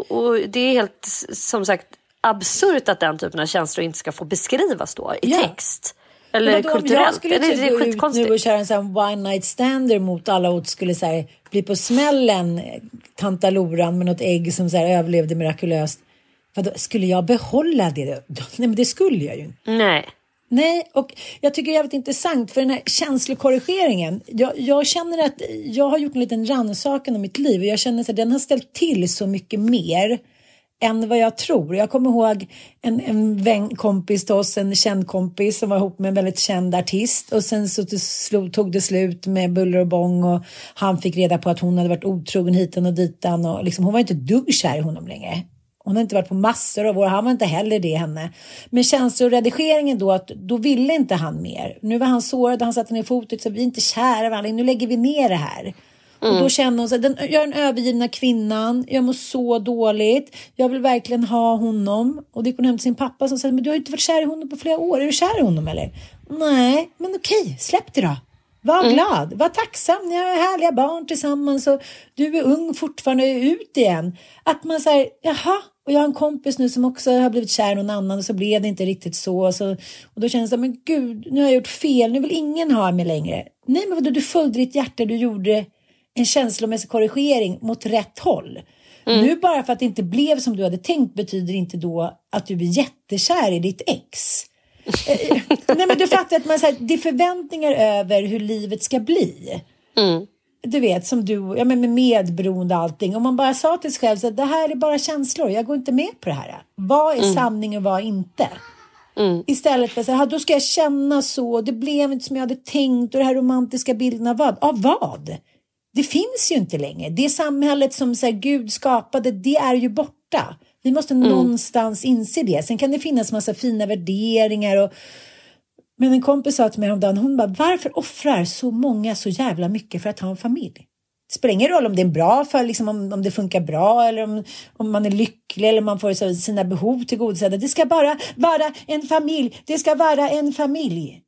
Och det är helt som sagt absurt att den typen av känslor inte ska få beskrivas då i ja. text. Eller men då, kulturellt. Jag skulle det, det är skitkonstigt. nu och köra en sån one night stander mot alla odds skulle så här, bli på smällen tanta Loran med något ägg som så här, överlevde mirakulöst. Vadå, skulle jag behålla det? Nej men det skulle jag ju inte. Nej. Nej, och jag tycker det är jävligt intressant för den här känslokorrigeringen. Jag, jag känner att jag har gjort en liten rannsakan om mitt liv och jag känner att den har ställt till så mycket mer än vad jag tror. Jag kommer ihåg en, en vän, kompis till oss, en känd kompis som var ihop med en väldigt känd artist och sen så tog det slut med buller och bång och han fick reda på att hon hade varit otrogen hitan och ditan och liksom, hon var inte dugg kär i honom längre. Hon har inte varit på massor av år, han var inte heller det henne. Men känsloredigeringen då, att då ville inte han mer. Nu var han sårad, han satte ner foten, så vi är inte kära varandra, nu lägger vi ner det här. Mm. Och då mm. känner hon sig, den, jag är den övergivna kvinnan, jag mår så dåligt, jag vill verkligen ha honom. Och då gick hon hem till sin pappa som sa, men du har inte varit kär i honom på flera år, är du kär i honom eller? Nej, men okej, släpp det då. Var mm. glad, var tacksam, ni har härliga barn tillsammans och du är ung fortfarande, ut igen. Att man säger, jaha, och jag har en kompis nu som också har blivit kär i någon annan och så blev det inte riktigt så. så och då känns det, men gud, nu har jag gjort fel, nu vill ingen ha mig längre. Nej, men vadå, du följde ditt hjärta, du gjorde en känslomässig korrigering mot rätt håll. Mm. Nu bara för att det inte blev som du hade tänkt betyder inte då att du är jättekär i ditt ex. Eh, eh, nej men du fattar att man, så här, det är förväntningar över hur livet ska bli. Mm du vet som du, ja men med medberoende och allting. Om man bara sa till sig själv att det här är bara känslor, jag går inte med på det här. Vad är mm. sanning och vad inte? Mm. Istället för att då ska jag känna så, det blev inte som jag hade tänkt och det här romantiska bilderna, vad? Av vad? Det finns ju inte längre. Det samhället som så här, Gud skapade, det är ju borta. Vi måste mm. någonstans inse det. Sen kan det finnas massa fina värderingar och men en kompis sa till mig häromdagen, hon bara, varför offrar så många så jävla mycket för att ha en familj? Det spelar ingen roll om det är bra för liksom, om, om det funkar bra eller om, om man är lycklig eller man får så, sina behov tillgodosedda. Det ska bara vara en familj. Det ska vara en familj.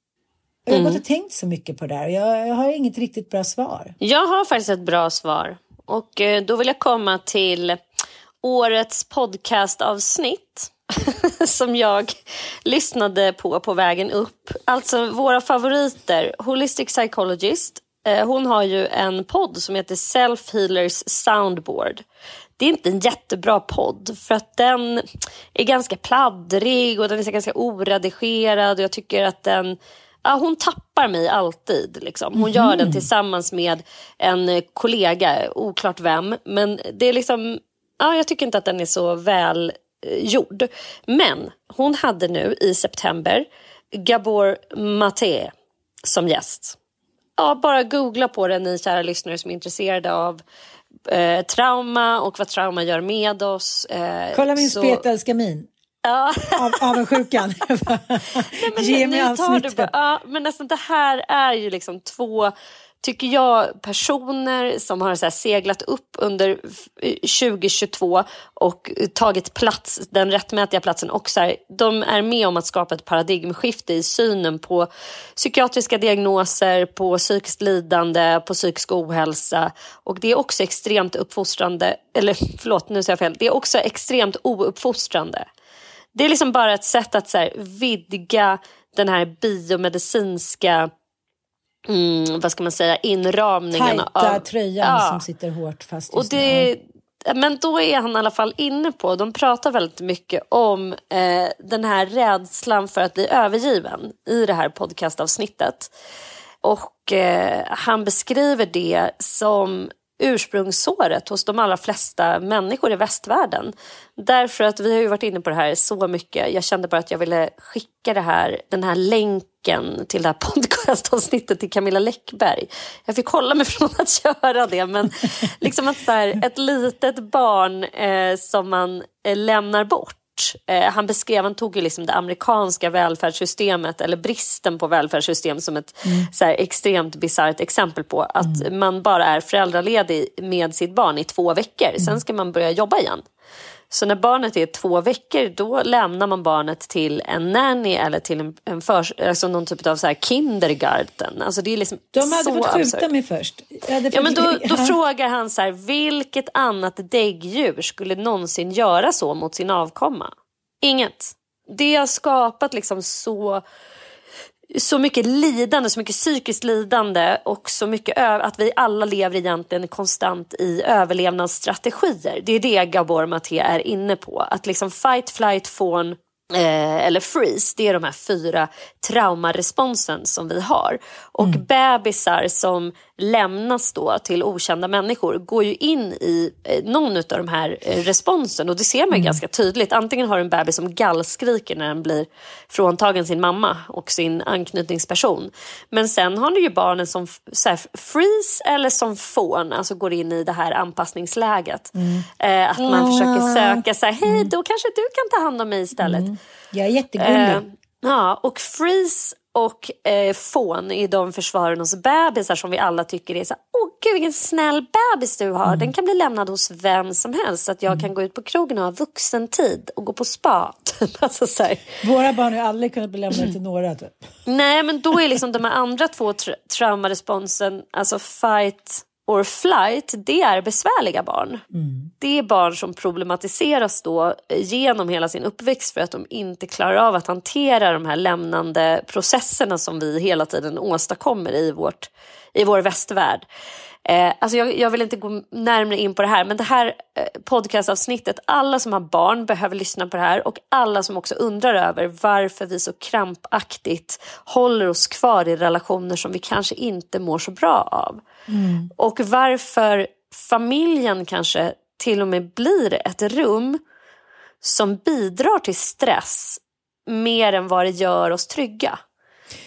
Jag har mm. gått och tänkt så mycket på det där. Jag, jag har inget riktigt bra svar. Jag har faktiskt ett bra svar. Och eh, då vill jag komma till årets podcastavsnitt. som jag lyssnade på på vägen upp. Alltså våra favoriter, Holistic Psychologist. Eh, hon har ju en podd som heter Self Healers Soundboard. Det är inte en jättebra podd för att den är ganska pladdrig och den är ganska oredigerad och jag tycker att den Ja, hon tappar mig alltid. Liksom. Hon mm. gör den mhm. tillsammans med en kollega, oklart vem. Men det är liksom, ja, jag tycker inte att den är så väl Eh, gjord. Men hon hade nu i september Gabor Maté som gäst. Ja, bara googla på det ni kära lyssnare som är intresserade av eh, trauma och vad trauma gör med oss. Eh, Kolla min så... spetälska min. Ja. Av, avundsjukan. Ge mig avsnittet. Ja, men nästan det här är ju liksom två tycker jag, personer som har så seglat upp under 2022 och tagit plats, den rättmätiga platsen och så här, de är med om att skapa ett paradigmskifte i synen på psykiatriska diagnoser, på psykiskt lidande, på psykisk ohälsa och det är också extremt uppfostrande, eller förlåt nu säger jag fel, det är också extremt ouppfostrande. Det är liksom bara ett sätt att så här, vidga den här biomedicinska mm, vad ska man säga, inramningarna. Tajta av, tröjan ja. som sitter hårt fast och det, Men då är han i alla fall inne på, de pratar väldigt mycket om eh, den här rädslan för att bli övergiven i det här podcastavsnittet. Och eh, han beskriver det som ursprungssåret hos de allra flesta människor i västvärlden. Därför att vi har ju varit inne på det här så mycket. Jag kände bara att jag ville skicka det här, den här länken till det här podcastavsnittet till Camilla Läckberg. Jag fick hålla mig från att göra det men liksom att så här, ett litet barn eh, som man eh, lämnar bort Eh, han beskrev, han tog ju liksom det amerikanska välfärdssystemet eller bristen på välfärdssystem som ett mm. så här, extremt bisarrt exempel på att mm. man bara är föräldraledig med sitt barn i två veckor. Mm. Sen ska man börja jobba igen. Så när barnet är två veckor då lämnar man barnet till en nanny eller till en, en för, alltså någon typ av så här kindergarten. Alltså det är liksom De hade så fått skjuta mig först. Ja, men då, då Ja. frågar han så här, vilket annat däggdjur skulle någonsin göra så mot sin avkomma? Inget. Det har skapat liksom så, så mycket lidande, så mycket psykiskt lidande och så mycket att vi alla lever egentligen konstant i överlevnadsstrategier. Det är det Gabor Maté är inne på. Att liksom fight, flight, fawn eh, eller freeze, det är de här fyra traumaresponsen som vi har. Och bebisar som lämnas då till okända människor går ju in i eh, någon av de här eh, responsen och det ser man ju ganska tydligt. Antingen har du en bebis som gallskriker när den blir fråntagen sin mamma och sin anknytningsperson. Men sen har du ju barnen som så här, freeze eller som fawn, alltså går in i det här anpassningsläget. Eh, att man försöker söka så här, hej då kanske du kan ta hand om mig istället. Jag är jättegullig. Eh, ja, och freeze och eh, fån är de försvararnas bebisar som vi alla tycker är så här, åh gud vilken snäll bebis du har. Den kan bli lämnad hos vem som helst så att jag kan gå ut på krogen och ha vuxentid och gå på spa. alltså, så här. Våra barn har aldrig kunnat bli lämnade till några. Typ. Nej, men då är liksom de här andra två tra- traumaresponsen, alltså fight or flight, det är besvärliga barn. Det är barn som problematiseras då genom hela sin uppväxt för att de inte klarar av att hantera de här lämnande processerna som vi hela tiden åstadkommer i, vårt, i vår västvärld. Eh, alltså jag, jag vill inte gå närmare in på det här, men det här eh, podcastavsnittet, alla som har barn behöver lyssna på det här och alla som också undrar över varför vi så krampaktigt håller oss kvar i relationer som vi kanske inte mår så bra av. Mm. Och varför familjen kanske till och med blir ett rum som bidrar till stress mer än vad det gör oss trygga.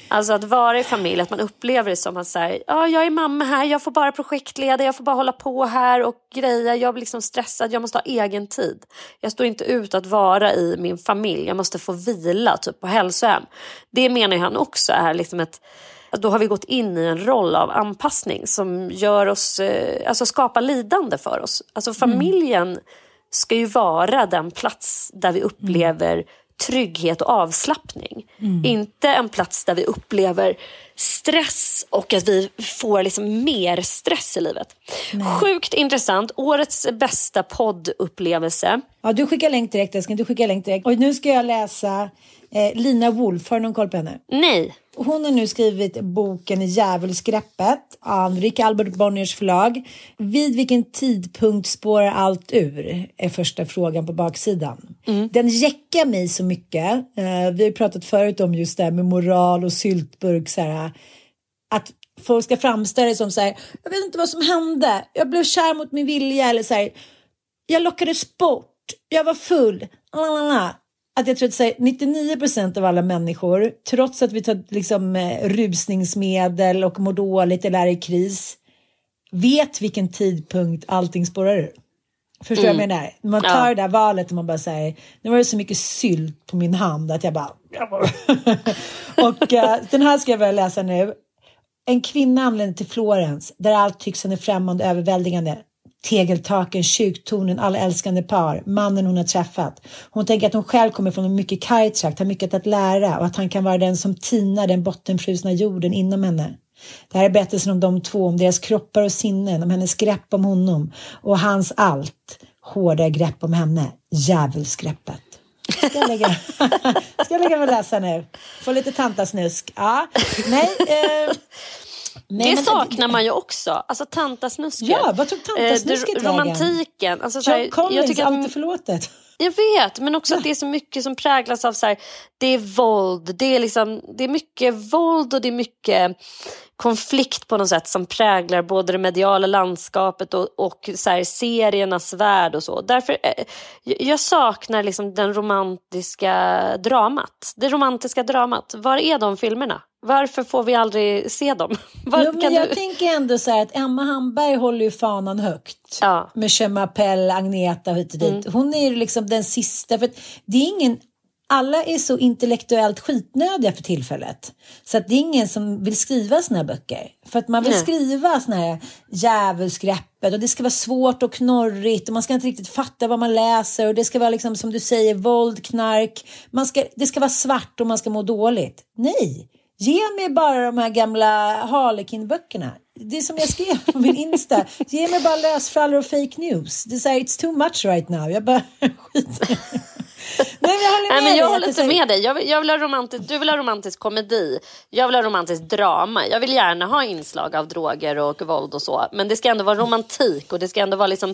Alltså att vara i familj, att man upplever det som att så här, ja, jag är mamma här, jag får bara projektleda, jag får bara hålla på här och greja, jag blir liksom stressad, jag måste ha egen tid. Jag står inte ut att vara i min familj, jag måste få vila typ på hälsohem. Det menar han också är liksom ett då har vi gått in i en roll av anpassning som gör oss, eh, alltså skapar lidande för oss. Alltså familjen ska ju vara den plats där vi upplever trygghet och avslappning. Inte en plats där vi upplever stress och att vi får liksom mer stress i livet. Sjukt intressant. Årets bästa poddupplevelse. Ja, du skickar länk direkt älskling. Du skickar länk direkt. Och nu ska jag läsa eh, Lina Wolf. Har du någon koll på henne? Nej. Hon har nu skrivit boken Djävulsgreppet, Anrik Albert Bonniers förlag. Vid vilken tidpunkt spårar allt ur? Är första frågan på baksidan. Den jäckar mig så mycket. Eh, vi har pratat förut om just det här med moral och syltburk. Så här, att folk ska framställa det som så här, jag vet inte vad som hände. Jag blev kär mot min vilja eller så här, jag lockades bort. Jag var full. Lalala. Att jag tror att så här, 99 procent av alla människor, trots att vi tar liksom, eh, rusningsmedel och mår dåligt eller är i kris, vet vilken tidpunkt allting spårar ur. Förstår du vad jag menar? Man tar Ja. det där valet och man bara säger, nu var det så mycket sylt på min hand att jag bara... och eh, den här ska jag börja läsa nu. En kvinna anländer till Florens där allt tycks henne främmande överväldigande. Tegeltaken, kyrktornen, alla älskande par, mannen hon har träffat. Hon tänker att hon själv kommer från en mycket karg trakt, har mycket att lära och att han kan vara den som tinar den bottenfrusna jorden inom henne. Det här är berättelsen om de två, om deras kroppar och sinnen, om hennes grepp om honom och hans allt hårda grepp om henne, djävulsgreppet. Ska jag lägga, ska jag lägga mig och läsa nu? Få lite tantasnusk. Ja, nej. Eh, nej det saknar man ju också. Alltså tantasnusket. Ja, vad tog tantasnusket Eh, det- vägen? Romantiken. Alltså, så här, John Collins, jag tycker att allt är förlåtet. Jag vet, men också att det är så mycket som präglas av så här, det är våld, det är, liksom, det är mycket våld och det är mycket konflikt på något sätt som präglar både det mediala landskapet och, och så här, seriernas värld och så. Därför, eh, jag saknar liksom den romantiska dramat. Det romantiska dramat. Var är de filmerna? Varför får vi aldrig se dem? Var, Jo, jag du... tänker ändå så här att Emma Hamberg håller ju fanan högt. Ja. Mm. Med Chemapelle, Agneta och hit och dit. Hon är ju liksom den sista. För det är ingen alla är så intellektuellt skitnödiga för tillfället. Så att det är ingen som vill skriva såna här böcker. För att man vill Nej. skriva såna här djävulsgreppet och det ska vara svårt och knorrigt och man ska inte riktigt fatta vad man läser och det ska vara liksom som du säger våld, knark. Man ska, det ska vara svart och man ska må dåligt. Nej, ge mig bara de här gamla Harlequin-böckerna. Det är som jag skrev på min Insta. Ge mig bara lösfrallor och fake news. Det är så här, it's too much right now. Jag bara skiter Nej, jag håller med Nej, men jag håller det inte här- med dig. Jag vill, jag vill ha romantisk, du vill ha romantisk komedi. Jag vill ha romantiskt drama. Jag vill gärna ha inslag av droger och våld och så. Men det ska ändå vara romantik och det ska ändå vara liksom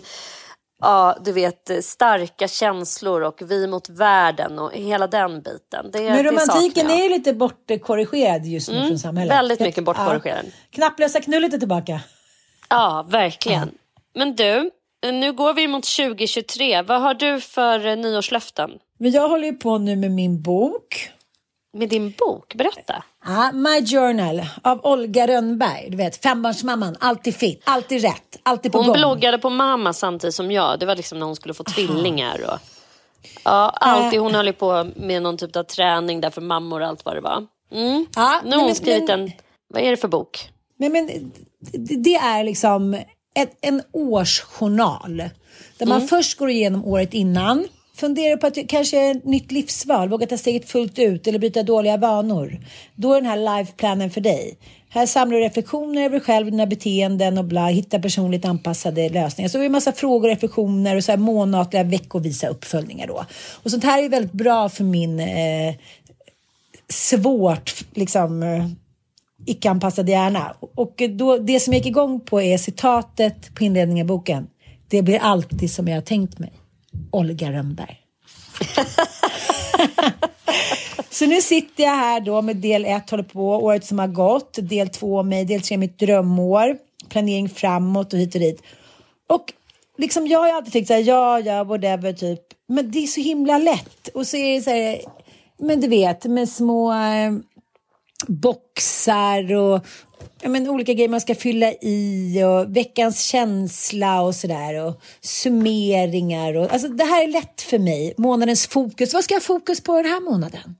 Ja, du vet starka känslor och vi mot världen och hela den biten. Det, Men det romantiken jag. är ju lite bortkorrigerad just nu från samhället. väldigt mycket bortkorrigerad. Ja. Knapplösa knullet är tillbaka. Ja, verkligen. Men du, nu går vi mot 2023. Vad har du för eh, nyårslöften? Men jag håller ju på nu med min bok. Med din bok, berätta. Ja, My Journal av Olga Rönnberg. Du vet, fembarnsmamman. Alltid fit, alltid rätt, alltid på Hon gång. bloggade på mamma samtidigt som jag. Det var liksom när hon skulle få tvillingar. Och, ja, alltid. Hon höll ju på med någon typ av träning där för mammor och allt vad det var. Mm. Ja, Nu har hon skrivit en... Vad är det för bok? Men, men det är liksom ett, en årsjournal. Där man först går igenom året innan. Funderar på att det kanske är ett nytt livsval. Våga ta steget fullt ut eller bryta dåliga vanor. Då är den här liveplanen för dig. Här samlar du reflektioner över dig själv, dina beteenden och bla. Hitta personligt anpassade lösningar. Så det är en massa frågor, reflektioner och så här månatliga veckovisa uppföljningar då. Och sånt här är väldigt bra för min eh, svårt liksom eh, icke-anpassad hjärna. Och då, det som jag gick igång på är citatet på inledningen av boken. Det blir alltid som jag har tänkt mig. Olga Rönnberg. Så nu sitter jag här då med del ett, håller på, året som har gått, del två mig, del tre mitt drömår, planering framåt och hit och dit. Och liksom jag har ju alltid tänkt så här, ja, ja, whatever, typ. Men det är så himla lätt. Och så är det så här, men du vet, med små eh, boxar och ja, men, olika grejer man ska fylla i och veckans känsla och sådär och summeringar. Och, alltså, det här är lätt för mig. Månadens fokus. Vad ska jag ha fokus på den här månaden?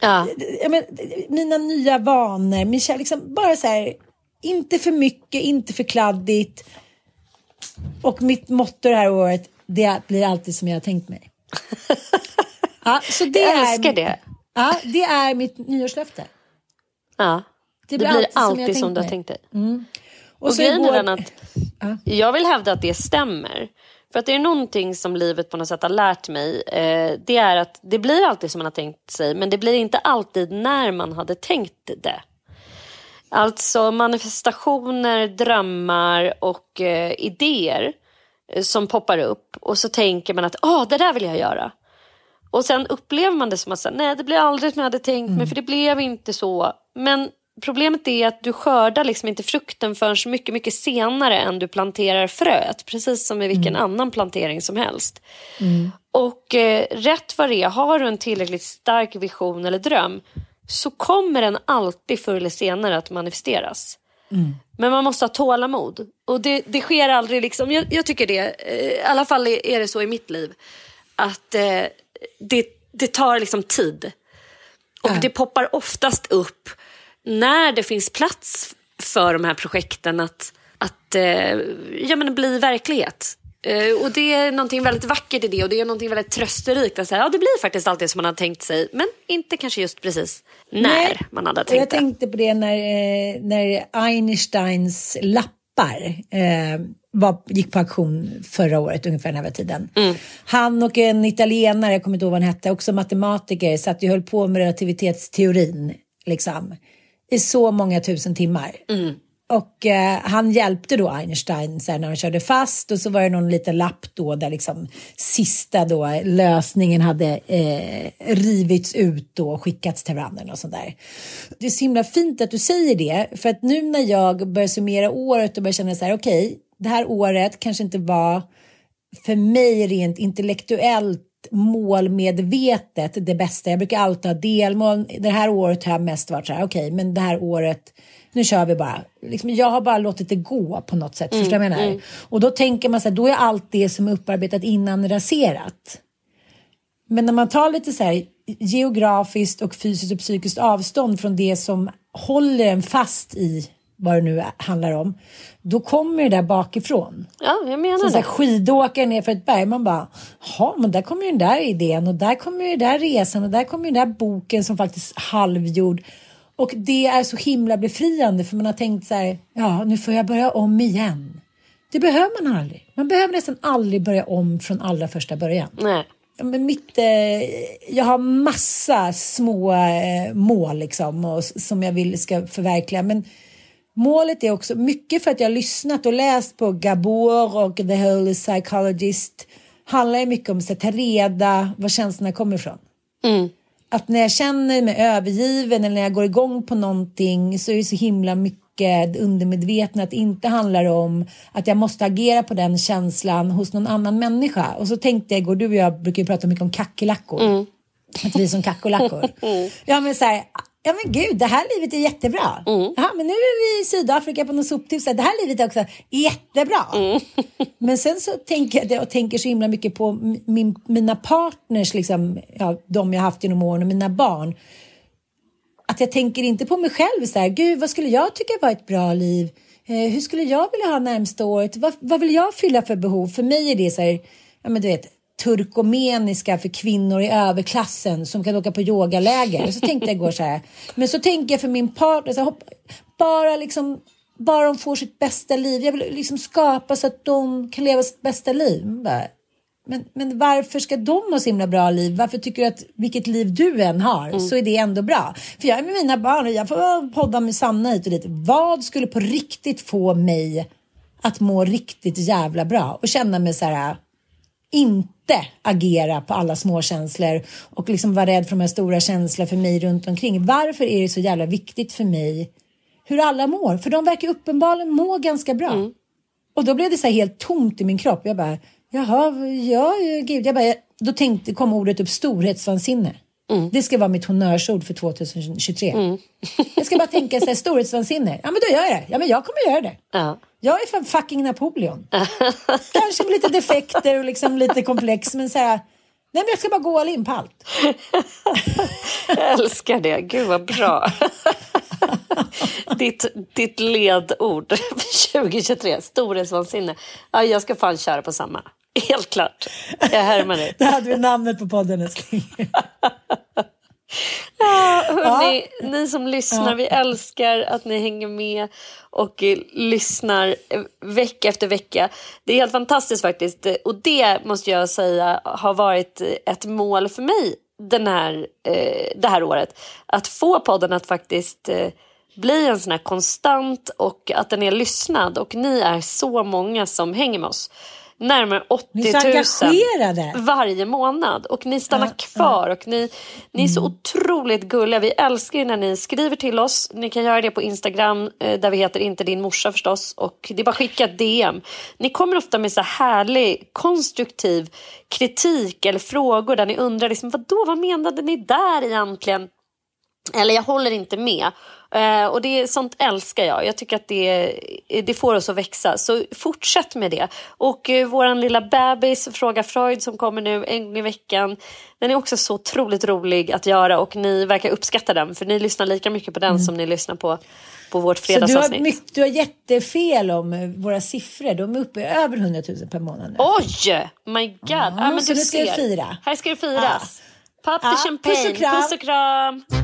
Ja. Ja, men, mina nya vanor, min kär, liksom, bara så här, inte för mycket, inte för kladdigt. Och mitt motto det här året, det blir alltid som jag har tänkt mig. Ja, så det Jag är, älskar det. Ja, det är mitt nyårslöfte. Ja. Det blir, alltid, som, du har tänkt dig. Och, Och så grejen är igår- den att jag vill hävda att det stämmer. För att det är någonting som livet på något sätt har lärt mig. Eh, det är att det blir alltid som man har tänkt sig. Men det blir inte alltid när man hade tänkt det. Alltså manifestationer, drömmar och eh, idéer eh, som poppar upp. Och så tänker man att Åh, det där vill jag göra. Och sen upplever man det som att säga, nej det blir aldrig som jag hade tänkt mig för det blev inte så. Men problemet är att du skördar liksom inte frukten förrän så mycket, mycket senare än du planterar fröet. Precis som i vilken annan plantering som helst. Och eh, rätt vad det är, har du en tillräckligt stark vision eller dröm så kommer den alltid förr eller senare att manifesteras. Men man måste ha tålamod. Och det, det sker aldrig liksom, jag, jag tycker det, eh, i alla fall är är det så i mitt liv, att eh, det, det tar liksom tid. Och det poppar oftast upp när det finns plats för de här projekten att, att eh, ja, men bli verklighet. Eh, och det är någonting väldigt vackert i det och det är någonting väldigt trösterikt att säga, ja det blir faktiskt alltid som man har tänkt sig, men inte kanske just precis när Nej, man hade tänkt jag det. tänkte på det när, eh, när Einsteins lappar eh, var, gick på auktion förra året, ungefär den här tiden. Mm. Han och en italienare, jag kommer inte ihåg vad han hette, också matematiker, satt och höll på med relativitetsteorin liksom, i så många tusen timmar. Mm. Och eh, han hjälpte då Einstein så här, när han körde fast och så var det någon liten lapp då där liksom sista då lösningen hade eh, rivits ut då och skickats till varandra och sånt där. Det är så himla fint att du säger det för att nu när jag börjar summera året och börjar känna så här okej, det här året kanske inte var för mig rent intellektuellt målmedvetet det bästa. Jag brukar alltid ha delmål. Det här året har jag mest varit så här, okej, men det här året, nu kör vi bara. Liksom, jag har bara låtit det gå på något sätt. förstår du vad jag menar? Och då tänker man så här, då är allt det som är upparbetat innan raserat. Men när man tar lite så här geografiskt och fysiskt och psykiskt avstånd från det som håller en fast i vad det nu handlar om, då kommer det där bakifrån. Ja, jag menar så det. Så skidåkare ner för ett berg, man bara, ja men där kommer ju den där idén och där kommer ju den där resan och där kommer ju den där boken som faktiskt halvgjord. Och det är så himla befriande för man har tänkt så här, ja nu får jag börja om igen. Det behöver man aldrig. Man behöver nästan aldrig börja om från allra första början. Nej. Men mitt, eh, jag har massa små eh, mål liksom, och, som jag vill ska förverkliga. Men målet är också mycket för att jag har lyssnat och läst på Gabor och The Holy Psychologist. handlar ju mycket om att ta reda var känslorna kommer ifrån. Mm. Att när jag känner mig övergiven eller när jag går igång på någonting så är det så himla mycket undermedvetna att det inte handlar om att jag måste agera på den känslan hos någon annan människa. Och så tänkte jag igår, du och jag brukar ju prata mycket om kackerlackor. Mm. Att vi är som kackerlackor. ja men så här, ja men gud, det här livet är jättebra. Mm. Jaha, men nu är vi i Sydafrika på något soptips. Det här livet är också jättebra. Mm. men sen så tänker jag och tänker så himla mycket på min, mina partners, liksom, ja, de jag haft genom åren och mina barn. Att jag tänker inte på mig själv så här, gud vad skulle jag tycka var ett bra liv? Eh, hur skulle jag vilja ha närmsta året? Vad, vad vill jag fylla för behov? För mig är det så här, ja men du vet, turkomeniska för kvinnor i överklassen som kan åka på yogaläger. Så tänkte jag igår så här. Men så tänker jag för min partner, så här, bara liksom bara de får sitt bästa liv. Jag vill liksom skapa så att de kan leva sitt bästa liv. Men, men varför ska de ha så himla bra liv? Varför tycker du att vilket liv du än har mm. så är det ändå bra? För jag är med mina barn och jag får podda med Sanna hit och dit. Vad skulle på riktigt få mig att må riktigt jävla bra och känna mig så här inte agera på alla små känslor och liksom vara rädd för de här stora känslorna för mig runt omkring. Varför är det så jävla viktigt för mig hur alla mår? För de verkar uppenbarligen må ganska bra. Mm. Och då blev det så helt tomt i min kropp. Jag bara, jaha, ja, gud. Jag bara, då tänkte, kom ordet upp storhetsvansinne. Mm. Det ska vara mitt honnörsord för 2023. Mm. jag ska bara tänka så här, storhetsvansinne. Ja, men då gör jag det. Ja, men jag kommer göra det. Ja. Jag är fan fucking Napoleon. Kanske med lite defekter och liksom lite komplex, men så här, nej, men jag ska bara gå all in på allt. jag älskar det. Gud vad bra. ditt, ditt ledord för 2023, storhetsvansinne. Ja, jag ska fan köra på samma. Helt klart. Jag härmar dig. Det hade vi namnet på podden älskling. Ja, hörni, ja. ni som lyssnar, ja. vi älskar att ni hänger med och eh, lyssnar eh, vecka efter vecka. Det är helt fantastiskt faktiskt och det måste jag säga har varit ett mål för mig den här, eh, det här året. Att få podden att faktiskt eh, bli en sån här konstant och att den är lyssnad och ni är så många som hänger med oss närmare 80 000 varje månad. Och ni stannar ja, kvar och ni, ni är så mm. otroligt gulliga. Vi älskar ju när ni skriver till oss. Ni kan göra det på Instagram eh, där vi heter inte din morsa förstås. Och det är bara att skicka ett DM. Ni kommer ofta med så härlig konstruktiv kritik eller frågor där ni undrar liksom, vadå, vad menade ni där egentligen? Eller jag håller inte med. Uh, och det sånt älskar jag. Jag tycker att det, det får oss att växa. Så fortsätt med det. Och uh, våran lilla bebis, Fråga Freud, som kommer nu en gång i veckan. Den är också så otroligt rolig att göra och ni verkar uppskatta den. För ni lyssnar lika mycket på den mm. som ni lyssnar på, på vårt fredagsavsnitt. Så du har, mycket, du har jättefel om eh, våra siffror. De är uppe i över 100 000 per månad. Oj! My God. Ah, ah, men så nu ska det fira. Här ska det firas. Ah. Pop the ah, champagne. Puss och kram. Puss och kram.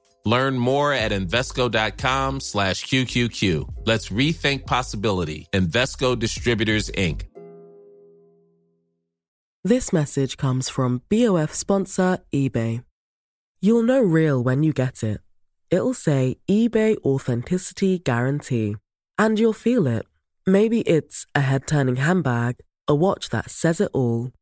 Learn more at Invesco.com slash QQQ. Let's rethink possibility. Investco Distributors, Inc. This message comes from BOF sponsor eBay. You'll know real when you get it. It'll say eBay Authenticity Guarantee. And you'll feel it. Maybe it's a head turning handbag, a watch that says it all,